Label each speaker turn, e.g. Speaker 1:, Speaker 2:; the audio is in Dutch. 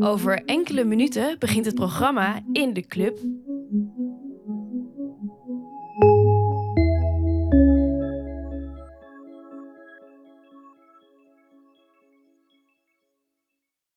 Speaker 1: Over enkele minuten begint het programma in de club.